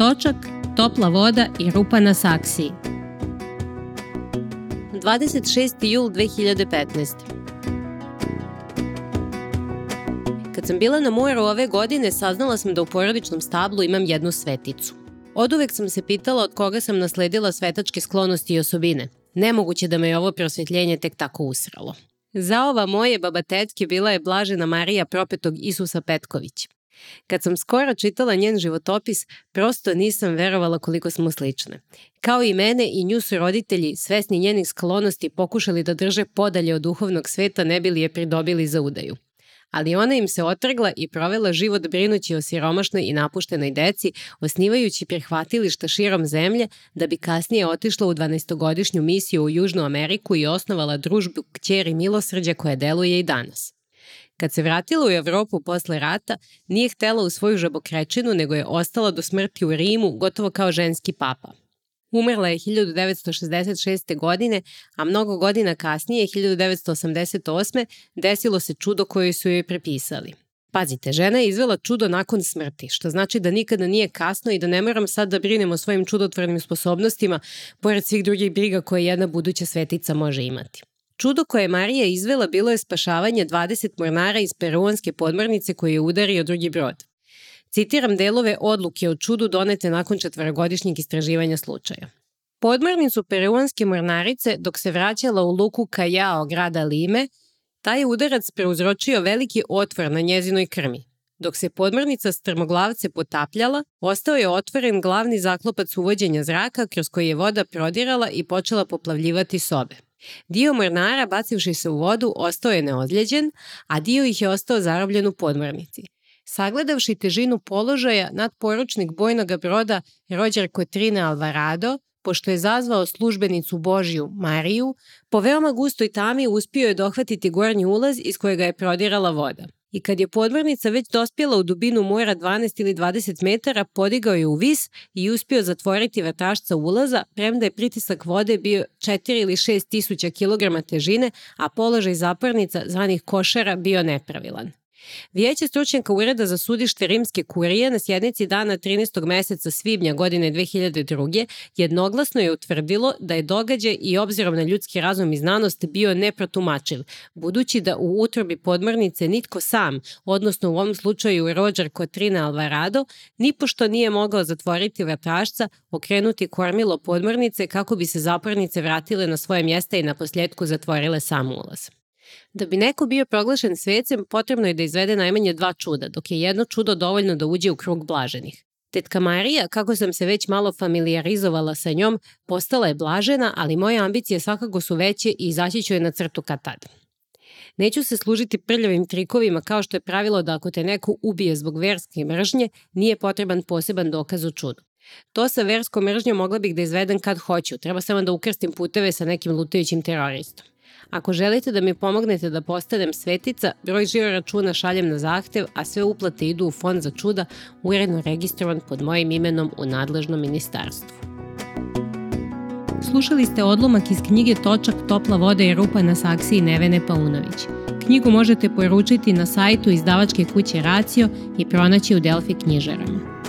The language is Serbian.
Točak, topla voda i rupa na saksiji. 26. jul 2015. Kad sam bila na moru ove godine, saznala sam da u porodičnom stablu imam jednu sveticu. Od uvek sam se pitala od koga sam nasledila svetačke sklonosti i osobine. Nemoguće da me je ovo prosvetljenje tek tako usralo. Za ova moje baba tetke bila je Blažena Marija propetog Isusa Petković. Kad sam skoro čitala njen životopis, prosto nisam verovala koliko smo slične. Kao i mene i nju su roditelji, svesni njenih sklonosti, pokušali da drže podalje od duhovnog sveta ne bili je pridobili za udaju ali ona im se otrgla i provela život brinući o siromašnoj i napuštenoj deci, osnivajući prihvatilišta širom zemlje, da bi kasnije otišla u 12-godišnju misiju u Južnu Ameriku i osnovala družbu kćeri milosrđa koja deluje i danas. Kad se vratila u Evropu posle rata, nije htela u svoju žabokrečinu, nego je ostala do smrti u Rimu, gotovo kao ženski papa. Umrla je 1966. godine, a mnogo godina kasnije, 1988. desilo se čudo koje su joj prepisali. Pazite, žena je izvela čudo nakon smrti, što znači da nikada nije kasno i da ne moram sad da brinem o svojim čudotvornim sposobnostima, pored svih drugih briga koje jedna buduća svetica može imati. Čudo koje je Marija izvela bilo je spašavanje 20 mornara iz peruanske podmornice koji je udario drugi brod. Citiram delove odluke o čudu donete nakon četvrogodišnjeg istraživanja slučaja. Podmornicu peruanske mornarice, dok se vraćala u luku Kajao grada Lime, taj udarac preuzročio veliki otvor na njezinoj krmi. Dok se podmornica strmoglavce potapljala, ostao je otvoren glavni zaklopac uvođenja zraka kroz koji je voda prodirala i počela poplavljivati sobe. Dio mornara, bacivši se u vodu, ostao je neozljeđen, a dio ih je ostao zarobljen u podmornici – Sagledavši težinu položaja, nadporučnik bojnog broda Rođer Kotrine Alvarado, pošto je zazvao službenicu Božiju, Mariju, po veoma gustoj tami uspio je dohvatiti gornji ulaz iz kojega je prodirala voda. I kad je podmornica već dospjela u dubinu mora 12 ili 20 metara, podigao je u vis i uspio zatvoriti vrtašca ulaza, premda je pritisak vode bio 4 ili 6 tisuća kilograma težine, a položaj zapornica zvanih košara bio nepravilan. Vijeće stručnjaka Ureda za sudište Rimske kurije na sjednici dana 13. meseca svibnja godine 2002. jednoglasno je utvrdilo da je događaj i obzirom na ljudski razum i znanost bio neprotumačiv, budući da u utrobi podmornice nitko sam, odnosno u ovom slučaju Roger Kotrina Alvarado, nipošto nije mogao zatvoriti vratašca, okrenuti kormilo podmornice kako bi se zapornice vratile na svoje mjesta i na posljedku zatvorile sam ulaz. Da bi neko bio proglašen svecem, potrebno je da izvede najmanje dva čuda, dok je jedno čudo dovoljno da uđe u krug blaženih. Tetka Marija, kako sam se već malo familiarizovala sa njom, postala je blažena, ali moje ambicije svakako su veće i izaći ću je na crtu kad tad. Neću se služiti prljavim trikovima kao što je pravilo da ako te neko ubije zbog verske mržnje, nije potreban poseban dokaz u čudu. To sa verskom mržnjom mogla bih da izvedem kad hoću, treba samo da ukrstim puteve sa nekim lutajućim teroristom. Ako želite da mi pomognete da postanem svetica, broj žiro računa šaljem na zahtev, a sve uplate idu u fond za čuda, uredno registrovan pod mojim imenom u nadležnom ministarstvu. Slušali ste odlomak iz knjige Točak, topla voda i rupa na saksiji Nevene Paunović. Knjigu možete poručiti na sajtu izdavačke kuće Racio i pronaći u Delfi knjižarama.